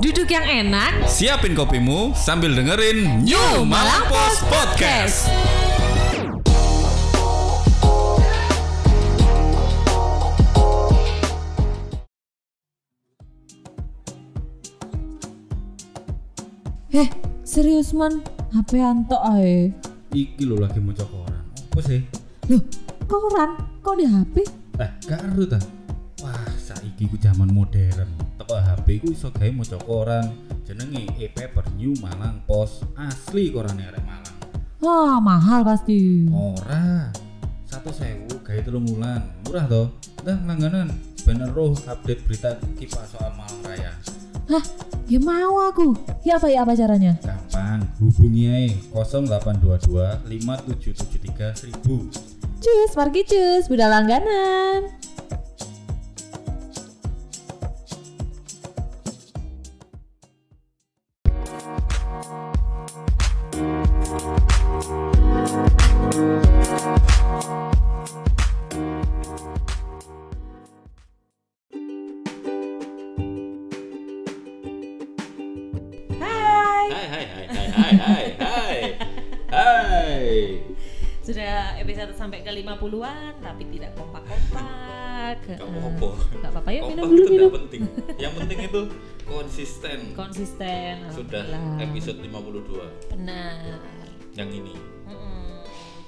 Duduk yang enak, Siapin kopimu sambil dengerin New Malang Post Podcast. Heh, serius man, HP antok ae. Iki lo lagi mau koran. Apa sih? Loh, koran kok di HP? Eh, karo ta. Wah, saiki ku zaman modern. Teko HP ku iso gawe maca koran. Jenenge e-paper New Malang Post. Asli korane arek Malang. Wah, mahal pasti. Ora. Satu sewu gawe telung wulan. Murah toh. Dah langganan. Bener roh update berita kipas soal Malang Raya. Hah, ya mau aku. Ya apa ya apa caranya? Gampang, hubungi ae 0822 5773 1000. Cus, pergi cus, beda langganan. Hai. Hai hai hai hai hai hai. Sudah episode sampai ke 50-an tapi tidak kompak-kompak. Kamu Heeh. apa? Nggak apa-apa ya minum dulu minum. penting. Yang penting itu konsisten. Konsisten. Sudah episode 52 Benar. yang ini.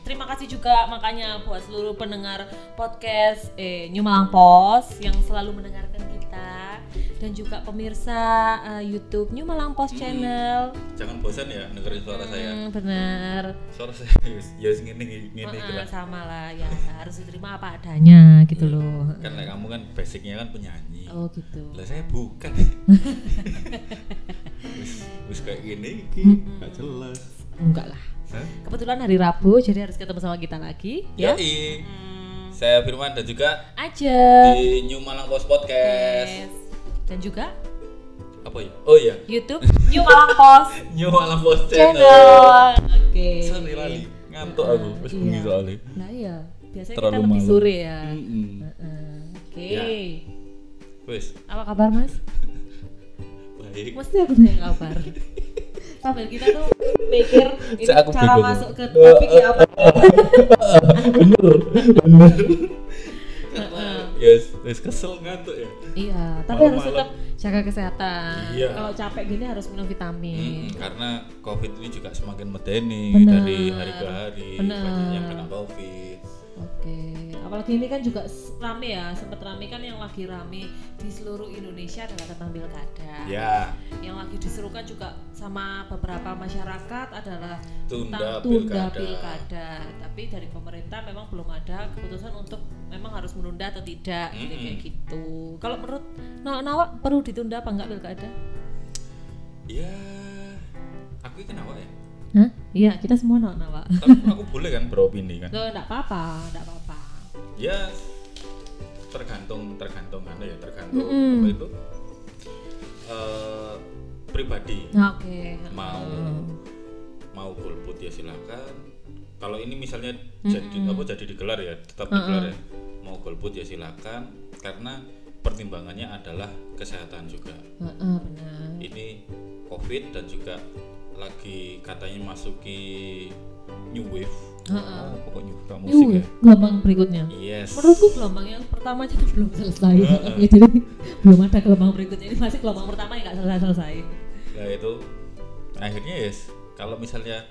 Terima kasih juga makanya buat seluruh pendengar podcast eh, New Malang Post yang selalu mendengarkan dan juga pemirsa eh, YouTube New Malang Post Mm. Channel. Jangan bosan ya dengerin suara saya. Hmm, benar. Suara saya ya gini Heeh, gitu lah. sama lah ya harus diterima apa adanya gitu loh. Kan like, kamu kan basicnya kan penyanyi. Oh gitu. Lah saya bukan. wis wis kayak gini iki nggak jelas. Enggak lah. Hah? Kebetulan hari Rabu jadi harus ketemu sama kita lagi ya. Yoi. Hmm, Saya Firman dan juga aja. di New Malang Post Podcast. Yes. Dan juga Apa ya? Oh iya, YouTube New Malang Post New Malang Post Channel. Channel. Oke. Sorry lali, ngantuk aku. Wis bengi Iya. soalnya. Nah iya, biasanya Terlalu kita lebih malam. sore ya. Mm-mm. Heeh. Oke. Ya. Wis, Apa kabar Mas? baik. Mesti aku tanya kabar. Sambil kita tuh mikir ini Saya cara bingung. masuk ke topik ya apa? bener, bener. Yes, wis kesel ngantuk ya. Iya, tapi harus tetap jaga kesehatan. Iya. Kalau capek gini harus minum vitamin. Mm, karena COVID ini juga semakin medeni Bener. dari hari ke hari. Bener. Banyak yang kena COVID. Oke, apalagi ini kan juga rame ya, sempat rame kan yang lagi rame di seluruh Indonesia adalah tentang pilkada. Ya, Yang lagi diserukan juga sama beberapa masyarakat adalah Tunda tentang tunda pilkada. pilkada. Tapi dari pemerintah memang belum ada keputusan untuk memang harus menunda atau tidak, jadi Mm-mm. kayak gitu. Kalau menurut Nawak perlu ditunda apa enggak pilkada? ya. Aku kenapa ya? Hah? Iya, kita semua Nawak. Tapi aku boleh kan beropini kan? Loh, enggak apa-apa, enggak apa-apa. Ya tergantung tergantung anda ya tergantung Mm-mm. apa itu eh, pribadi Oke. mau Hmm. mau golput ya silakan kalau ini misalnya jadi apa jadi digelar ya tetap digelar ya mau golput ya silakan karena pertimbangannya adalah kesehatan juga Heeh, benar. ini covid dan juga lagi katanya masuki new wave Heeh. oh, new wave tak musik Yuh, ya gelombang berikutnya. yes Menurutku gelombang yang pertama aja belum selesai. Heeh. Ya, jadi belum ada gelombang berikutnya. Ini masih gelombang pertama yang nggak selesai-selesai. Nah itu akhirnya yes kalau misalnya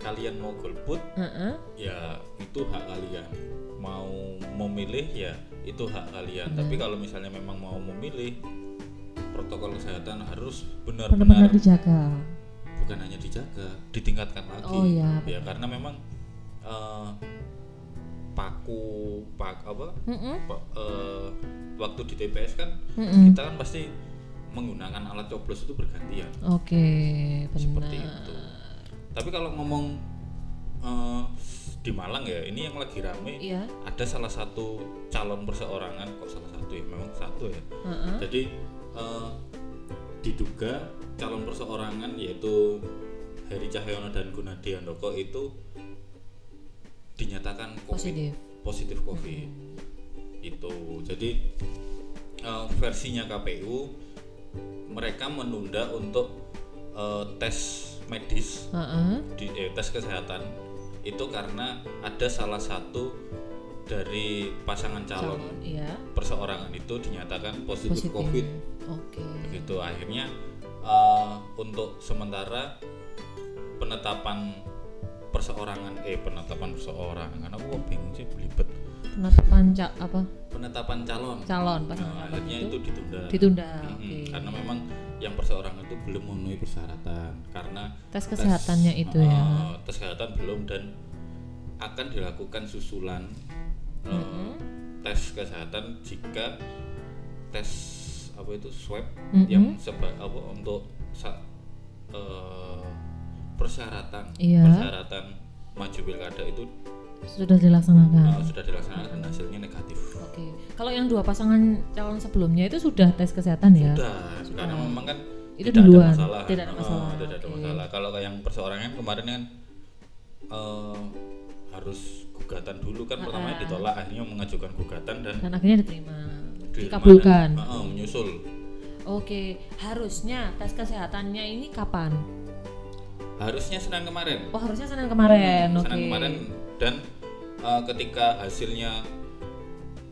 kalian mau golput Heeh. ya itu hak kalian mau memilih ya itu hak kalian tapi kalau misalnya memang mau memilih protokol kesehatan harus benar-benar dijaga. Bukan hanya dijaga ditingkatkan lagi Oh, iya, ya karena memang eh, paku pak apa pa- eh, waktu di TPS kan Heeh. kita kan pasti menggunakan alat coblos itu bergantian Oke, seperti benar. itu. Tapi kalau ngomong eh, di Malang ya, ini yang lagi rame Iya. ada salah satu calon perseorangan kok salah satu ya, memang satu ya. Heeh. Jadi eh, diduga calon perseorangan yaitu Heri Cahyono dan Gunadi Handoko itu dinyatakan COVID, Positif. positif COVID. Itu. Jadi eh, versinya KPU mereka menunda untuk eh, tes medis Heeh. di eh, tes kesehatan itu karena ada salah satu dari pasangan calon, Calon, iya. perseorangan itu dinyatakan positif, Positif. COVID Oke. begitu akhirnya eh, untuk sementara penetapan perseorangan eh penetapan perseorangan aku kok bingung sih belibet Penetapan ca apa? penetapan calon Calon Nah, pasangan akhirnya itu itu ditunda ditunda. Mm-mm. Oke. karena memang yang perseorangan itu belum memenuhi persyaratan karena Tes kesehatannya itu ya. eh, tes kesehatan belum dan akan dilakukan susulan eh, Mm-mm. tes kesehatan jika tes apa itu swab Mm-mm. yang seba apa untuk sa- eh, persyaratan Iya. persyaratan maju pilkada itu Sudah dilaksanakan. eh, sudah dilaksanakan dan hasilnya negatif. Oke. Kalau yang dua pasangan calon sebelumnya itu sudah tes kesehatan ya? Sudah, karena memang kan Itu tidak duluan, ada masalah. tidak ada Eh, masalah, tidak ada masalah. Kalau yang perseorangan kemarin kan eh, harus gugatan dulu kan pertamanya Ah. ditolak akhirnya mengajukan gugatan dan Dan akhirnya diterima. Dikabulkan. eh, eh, menyusul Oke. Harusnya tes kesehatannya ini kapan? harusnya Senin kemarin. Oh harusnya Senin kemarin. Oke. Senin kemarin dan eh, ketika hasilnya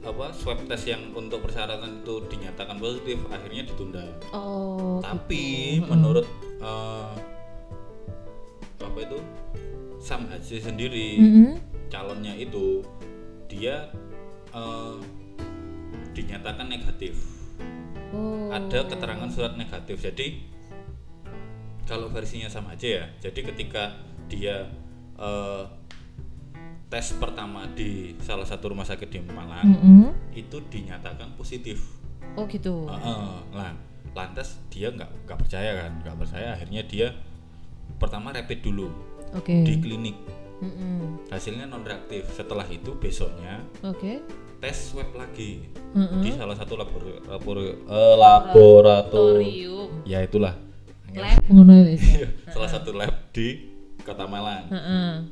apa swab test yang untuk persyaratan itu dinyatakan positif akhirnya ditunda. Oh. Tapi gitu. menurut eh, apa itu Sam Haji sendiri Mm-mm. calonnya itu dia eh, dinyatakan negatif. Oh. Ada keterangan surat negatif. Jadi kalau versinya sama aja ya. Jadi ketika dia eh, tes pertama di salah satu rumah sakit di Malang Mm-mm. itu dinyatakan positif. Oh gitu. Heeh. Nah, lantas dia nggak nggak percaya kan, nggak percaya. Akhirnya dia pertama rapid dulu Oke. di klinik, Mm-mm. hasilnya non reaktif. Setelah itu besoknya Oke. tes swab lagi Mm-mm. di salah satu labor, labor, eh, laboratorium. Ya itulah. Lab ya. salah satu lab di Kota Malang.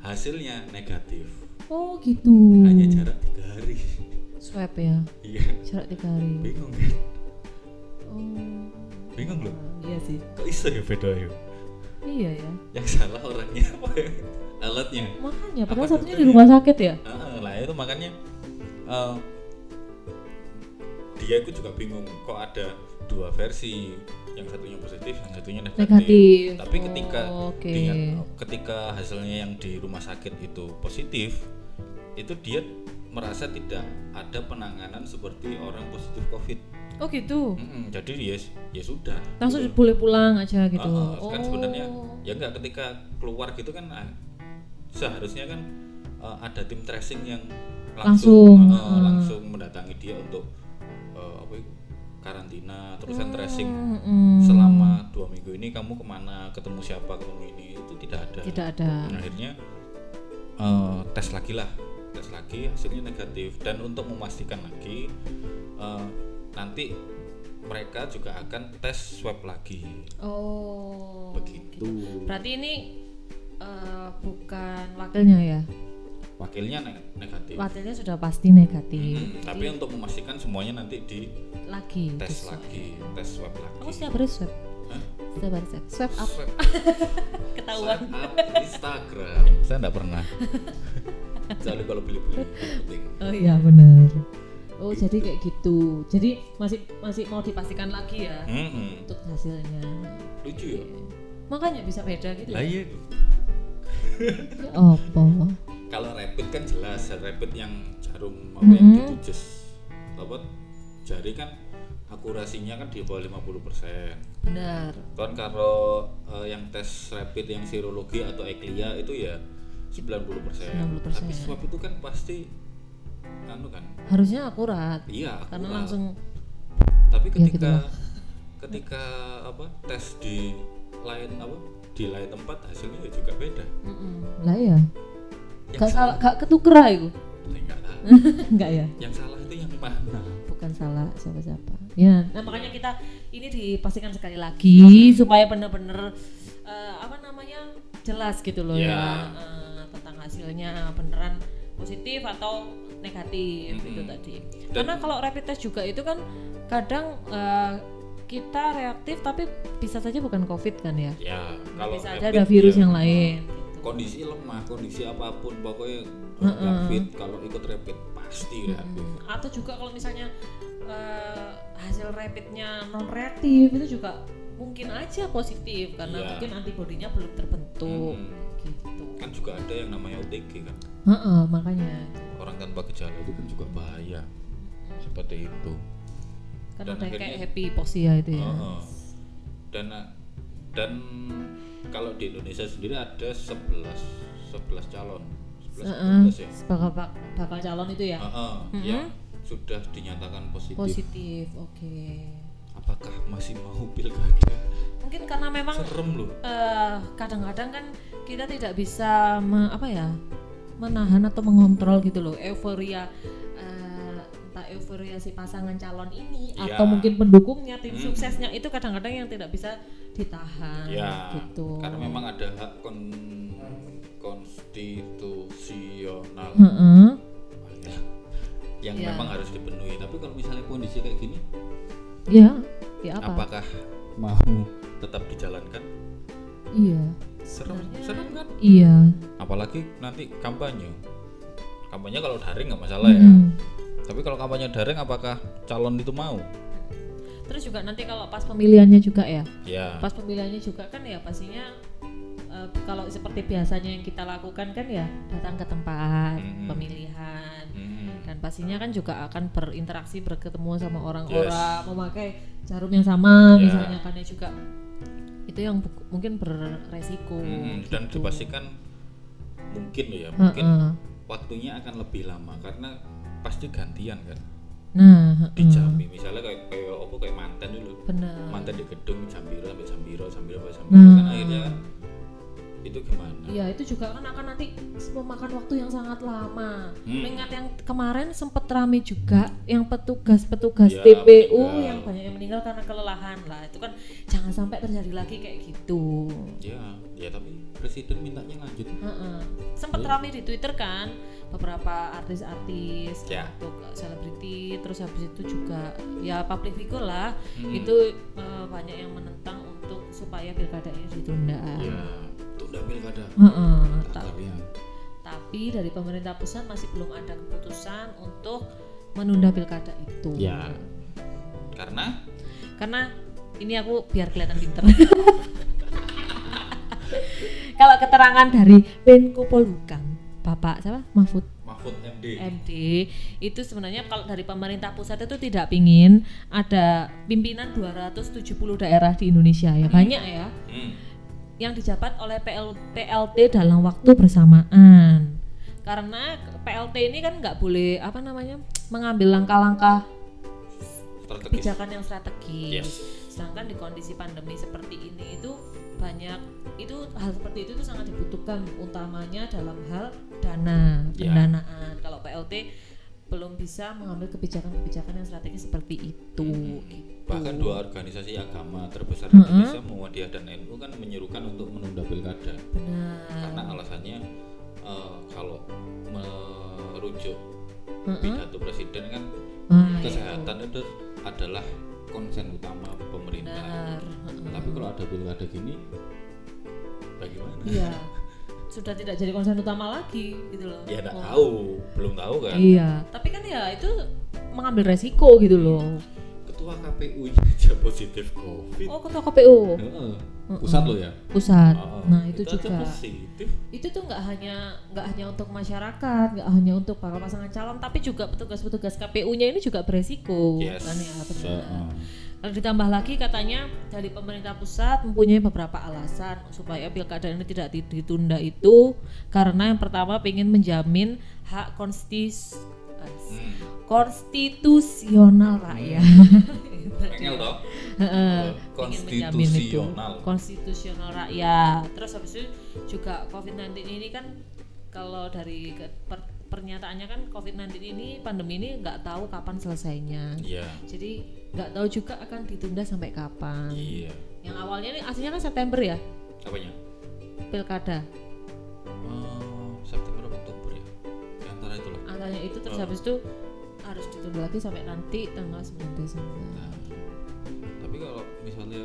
Hasilnya negatif. Oh gitu. Hanya jarak tiga hari. swab ya. Iya, Jarak tiga hari. bingung kan? Oh. Bingung loh. Iya sih. Kok iso ya beda ya? Iya ya. Yang salah orangnya apa ya? Alatnya. Makanya padahal satunya di rumah sakit ya. Ah, lah itu makanya eh, dia itu juga bingung kok ada dua versi yang satunya positif yang satunya negatif, Negatif. tapi ketika Oh, oke. dia- ketika hasilnya yang di rumah sakit itu positif itu dia merasa tidak ada penanganan seperti orang positif covid Oh gitu. Mm-mm, jadi ya ya sudah Langsung gitu. boleh pulang aja gitu. Ah, ah, kan sebenarnya Oh. ya enggak ketika keluar gitu kan ah, seharusnya kan eh, ada tim tracing yang Langsung, langsung ah. langsung mendatangi dia untuk eh, apa itu, karantina terus kan tracing Mm-mm. selama dua minggu ini kamu ke mana ketemu siapa ketemu ini itu tidak ada Tidak ada. Dan akhirnya eh, tes lagi lah tes lagi hasilnya negatif dan untuk memastikan lagi eh, nanti mereka juga akan tes swab lagi Oh. begitu Berarti ini eh, bukan wakilnya ya. wakilnya ne- negatif Wakilnya sudah pasti negatif. Hmm, tapi untuk memastikan semuanya nanti di Lagi. tes swab. lagi tes swab lagi Aku setiap hari swab. Hah? Setiap hari swab. Swab up. swab Ketahuan. swab up Instagram saya enggak pernah kecuali kalau beli-beli Oh iya benar. Oh jadi kayak gitu. Jadi masih masih mau dipastikan lagi ya Mm-mm. untuk hasilnya. lucu ya Makanya bisa beda gitu. lah ya. iya Ya apa? kalau rapid kan jelas rapid yang jarum apa yang Mhm. ditujes apa jari kan akurasinya kan di bawah 50% Benar. kan kalau eh, yang tes rapid yang serologi atau eklia itu ya 90%. 90%. Tapi swab itu kan pasti anu kan. Harusnya akurat. Iya, Karena akurat. langsung tapi Ya, ketika gitulah. ketika apa tes di lain apa di lain tempat hasilnya ya juga beda. Mm-mm. lah ya. Yang Gak salah, gak ketuker itu. Saya nggak tahu. Enggak ya. yang salah itu yang mana? Bukan salah siapa-siapa. Ya, nah makanya kita ini dipastikan sekali lagi supaya benar-benar eh, apa namanya jelas gitu loh Ya. ya eh, tentang hasilnya beneran positif atau negatif itu Mm-mm. tadi. Dan- Karena kalau rapid test juga itu kan kadang eh, kita reaktif tapi bisa saja bukan covid kan ya? Ya kalau bisa aja rapid ada virus ya yang lain gitu. kondisi lemah kondisi apa pun pokoknya nggak fit kalau ikut rapid pasti reaktif. Hmm, atau juga kalau misalnya eh, hasil rapidnya non reaktif itu juga mungkin aja positif karena Iya. mungkin antibodinya belum terbentuk Hmm. gitu. Kan juga ada yang namanya OTG kan? Heeh, makanya. Orang tanpa gejala itu kan juga bahaya. Seperti itu kan Dan ada yang kayak akhirnya- happy posia itu ya Heeh. dan dan kalau di Indonesia sendiri ada 11 11 calon 11 Heeh, 12 ya bakal bakal calon itu ya Heeh, yang sudah dinyatakan positif. positif oke Apakah masih mau pilkada? mungkin karena memang Serem loh. eh, kadang-kadang kan kita tidak bisa me- apa ya menahan atau mengontrol gitu loh euforia entah euforia si pasangan calon ini Iya. atau mungkin pendukungnya tim Hmm. suksesnya itu kadang-kadang yang tidak bisa ditahan Ya, gitu karena memang ada hak kon konstitusional Heeh. yang Ya. memang harus dipenuhi. Tapi kalau misalnya kondisi kayak gini, ya ya apa apakah mau tetap dijalankan? iya Serem, serem kan? iya Apalagi nanti kampanye. Kampanye kalau daring nggak masalah ya. Tapi kalau kampanye daring, apakah calon itu mau? terus juga nanti kalau pas pemilihannya juga ya Ya. pas pemilihannya juga kan ya pastinya eh, kalau seperti biasanya yang kita lakukan kan ya datang ke tempat Mm-mm. pemilihan Hmm. dan pastinya kan juga akan berinteraksi berketemu sama orang-orang memakai jarum yang sama Ya. misalnya kan ya juga itu yang mungkin beresiko Hmm, dan gitu. dipastikan mungkin loh ya mungkin Heeh. waktunya akan lebih lama karena pasti gantian kan nah di Jambi misalnya kayak kayak apa kayak mantan dulu benar mantan di gedung Jambiro sampai Jambiro Jambiro sampai Jambiro Nah. kan akhirnya kan itu gimana Iya itu juga kan akan nanti memakan waktu yang sangat lama. Hmm. Mengingat yang kemarin sempat rame juga yang petugas-petugas Ya, TPU meninggal. yang banyak yang meninggal karena kelelahan lah. Itu kan jangan sampai terjadi lagi kayak gitu. ya ya tapi presiden mintanya lanjut Heeh. Sempat Iya. rame di Twitter kan beberapa artis-artis Ya. untuk selebriti terus habis itu juga ya public figure lah Hmm. itu eh, banyak yang menentang untuk supaya pilkada ini ditunda. ya tunda pilkada Heeh. Ta- tagarnya tapi dari pemerintah pusat masih belum ada keputusan untuk menunda pilkada itu. ya karena Karena ini aku biar kelihatan pinter. Kalau keterangan dari Menko Polhukam, Bapak siapa? Mahfud. Mahfud MD MD itu sebenarnya kalau dari pemerintah pusat itu tidak pingin ada pimpinan 270 daerah di Indonesia ya. Banyak ya. Hmm. yang dijabat oleh PL, PLT dalam waktu bersamaan. Karena PLT ini kan nggak boleh apa namanya mengambil langkah-langkah kebijakan yang strategis. Yes. sedangkan di kondisi pandemi seperti ini itu banyak itu hal seperti itu tuh sangat dibutuhkan utamanya dalam hal dana Ya. pendanaan kalau PLT belum bisa mengambil kebijakan-kebijakan yang strategis seperti itu gitu. bahkan dua organisasi agama terbesar di Indonesia Muhammadiyah dan NU kan menyerukan untuk menunda pilkada benar karena alasannya eh, kalau merujuk Mm-mm. pidato presiden kan Ah, kesehatan itu adalah konsen utama pemerintah benar tapi kalau ada pilkada gini bagaimana? Iya sudah tidak jadi konsen utama lagi gitu loh. Ya nggak Oh. tahu belum tahu kan. Iya tapi kan ya itu mengambil resiko gitu loh ketua KPU aja positif covid. Oh ketua KPU Heeh. pusat lo ya? Pusat. Oh, nah itu, aja juga. positif. Itu tuh nggak hanya nggak hanya untuk masyarakat nggak hanya untuk para pasangan calon tapi juga petugas-petugas KPU-nya ini juga beresiko. Yes. Kan ya benar. Kalau ditambah lagi katanya dari pemerintah pusat mempunyai beberapa alasan supaya pilkada ini tidak di- ditunda itu. Karena yang pertama ingin menjamin hak konstis Hmm. konstitusional rakyat. Toh Oh, ingin menjamin itu konstitusional. konstitusional rakyat. Terus habis itu juga COVID-19 ini kan kalau dari ke- per- pernyataannya kan COVID-19 ini pandemi ini nggak tahu kapan selesainya. iya Jadi nggak tahu juga akan ditunda sampai kapan. iya Yang awalnya ini aslinya kan September ya apanya pilkada. Eh, September Oktober ya di antara itu lah Antaranya itu terus Oh. habis itu harus ditunda lagi sampai nanti tanggal 9 Desember. Nah, misalnya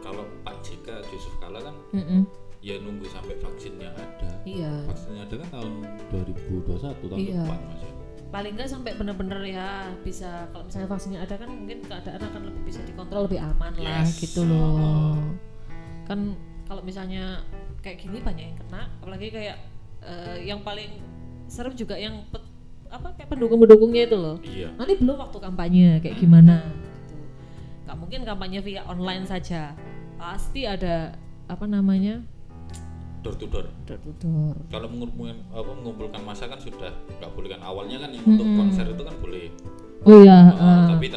kalau Pak JK Yusuf Kala kan Mm-mm. ya nunggu sampai vaksinnya ada Iya. vaksinnya ada kan tahun 2021 tahun Iya. depan mas ya Paling nggak sampai bener-bener ya bisa kalau misalnya vaksinnya ada kan mungkin keadaan akan lebih bisa dikontrol lebih aman lah Yes. gitu loh. Kan kalau misalnya kayak gini banyak yang kena, apalagi kayak eh, yang paling serem juga yang pet- apa kayak pendukung-pendukungnya itu loh. iya Nanti belum waktu kampanye kayak gimana. Nggak mungkin kampanye via online saja. Pasti ada apa namanya? door to door door to door. kalau mengumpulkan apa mengumpulkan masa kan sudah nggak boleh kan awalnya kan yang untuk konser itu kan boleh Oh iya, Uh, ah. tapi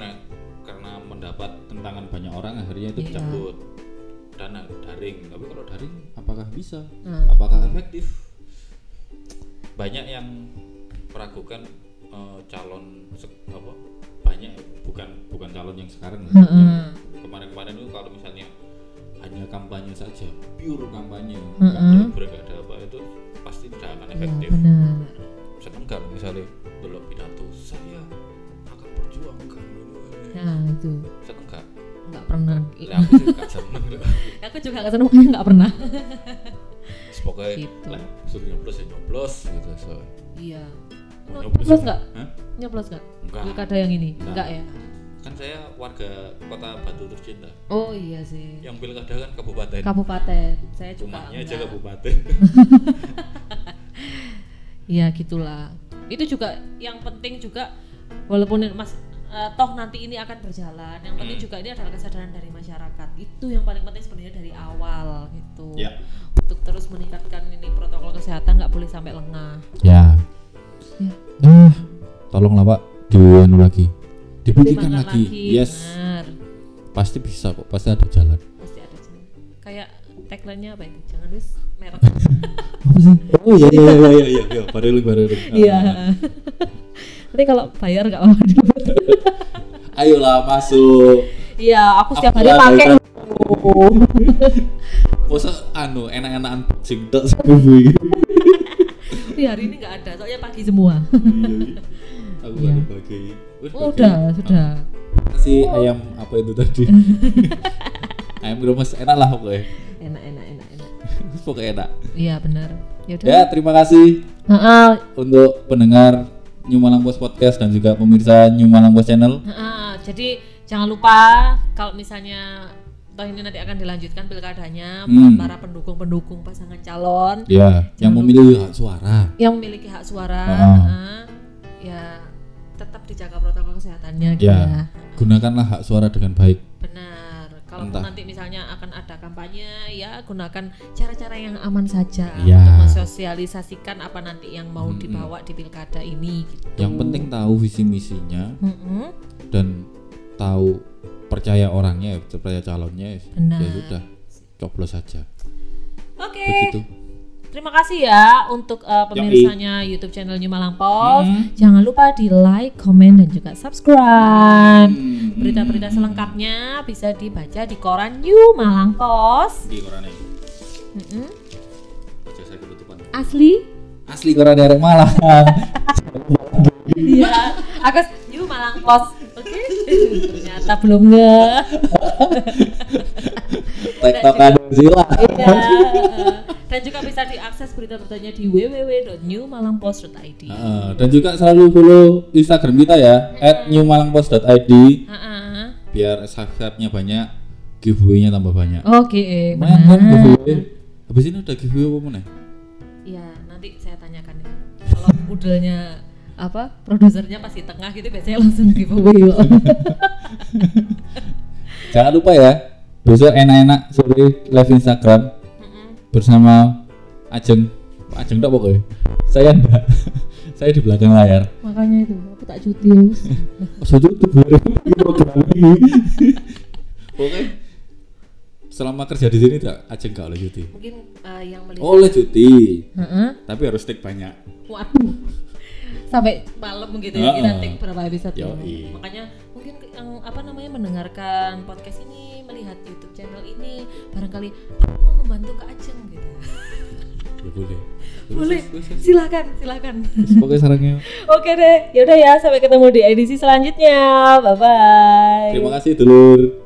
karena mendapat tentangan banyak orang akhirnya itu Iya. dicabut dan daring tapi kalau daring apakah bisa Nah, apakah efektif banyak yang meragukan uh, calon apa calon yang sekarang ya. Heeh. Yang kemarin-kemarin itu kalau misalnya hanya kampanye saja pure kampanye ada Heeh. break nggak ada apa itu pasti tidak akan iya, efektif benar. seneng kan misalnya dulu pidato saya akan perjuangkan Nah, itu seneng gak? nggak pernah. Lah aku sih gak seneng aku juga nggak seneng makanya nggak pernah. Pokoknya Gitu. lah suruh nyoblos ya nyoblos gitu so. Iya. Nyoblos nggak? Hah? Nyoblos nggak? Enggak. Pilkada yang ini? Enggak. Enggak ya? Kan saya warga kota Batu Tercinta. Oh iya sih. Yang pilkada kan kabupaten. Kabupaten. Saya juga Rumahnya aja kabupaten. Iya gitulah. Itu juga yang penting juga walaupun mas eh, toh nanti ini akan berjalan. Yang penting Hmm. juga ini adalah kesadaran dari masyarakat. Itu yang paling penting sebenarnya dari awal gitu. Ya. Untuk terus meningkatkan ini protokol kesehatan nggak boleh sampai lengah. Ya. Ya. Nah, tolonglah Pak dianu lagi. Dibuktikan Dimakan lagi. Yes. Benar. Pasti bisa kok, pasti ada jalan. Pasti ada jalan. Kayak tagline-nya apa itu? Jangan wis merek. Apa sih? Oh iya iya iya iya iya, iya. baru baru. Iya. Nanti kalau bayar nggak apa-apa dulu. Ayolah masuk. Iya, aku setiap Aku hari pakai. kan. Masa anu enak-enakan boxing tok sebuah Tapi hari ini nggak ada, soalnya pagi semua. Iya. Aku Iya. baru bagi. Oh, udah, sudah. Si ayam apa itu tadi? ayam geromes enak lah pokoknya. Enak, enak, enak, enak. pokoknya enak. Iya benar. Ya udah. Ya, terima kasih Heeh, untuk pendengar New Malang Post Podcast dan juga pemirsa New Malang Post Channel. heeh. Jadi jangan lupa kalau misalnya toh ini nanti akan dilanjutkan pilkadanya buat Hmm. para pendukung-pendukung pasangan calon Ya, yang memiliki hak suara. yang memiliki hak suara, heeh, ya tetap dijaga protokol kesehatannya gitu Ya. ya. Gunakanlah hak suara dengan baik. Benar. Kalau nanti misalnya akan ada kampanye, ya gunakan cara-cara yang aman saja Ya. untuk mensosialisasikan apa nanti yang mau Mm-mm. dibawa di pilkada ini. Gitu. Yang penting tahu visi misinya Mm-mm. dan tahu percaya orangnya, percaya calonnya. Benar. Ya sudah, coblos saja. Oke. Begitu. Terima kasih ya untuk uh, pemirsanya YouTube channel New Malang Post. Mm. Jangan lupa di like, komen, dan juga subscribe. Hmm. Berita-berita selengkapnya bisa dibaca di koran New Malang Post. Di koran ini. Mm-mm. Aja saya ketutupan. Asli? Asli koran dari Malang. Iya, Agus New Malang Post. Oke. Ternyata belum nge. Tektokan sila. Iya. Dan juga bisa diakses berita-beritanya di www.newmalangpost.id. Heeh, dan juga selalu follow Instagram kita ya @newmalangpost.id Heeh. biar subscribe-nya banyak, giveaway-nya tambah banyak. Oke, Lumayan kan benar. giveaway? Habis ini ada giveaway apa mana? Iya, nanti saya tanyakan ya. Kalau udelnya apa produsernya pasti tengah gitu biasanya langsung giveaway loh. Jangan lupa ya, besok enak-enak sore live Instagram. Bersama Ajeng. Pak Ajeng tak pokoknya. Saya enggak. Saya di belakang layar. Makanya itu aku tak cuti. ya. Oh, itu baru program ini. Pokoknya selama kerja di sini tak Ajeng gak oleh cuti. Mungkin eh, yang melihat Oleh cuti, Heeh. tapi harus stick banyak. Waduh. Sampai malam gitu ya kita take berapa episode ya. Yoi. Makanya mungkin yang apa namanya mendengarkan podcast ini, melihat YouTube channel ini, barangkali aku mau membantu Kak Ajeng gitu. Ya boleh. Boleh. Silakan, silakan. Pokoknya sarangnya. Oke deh, yaudah ya sampai ketemu di edisi selanjutnya. Bye bye. Terima kasih dulur.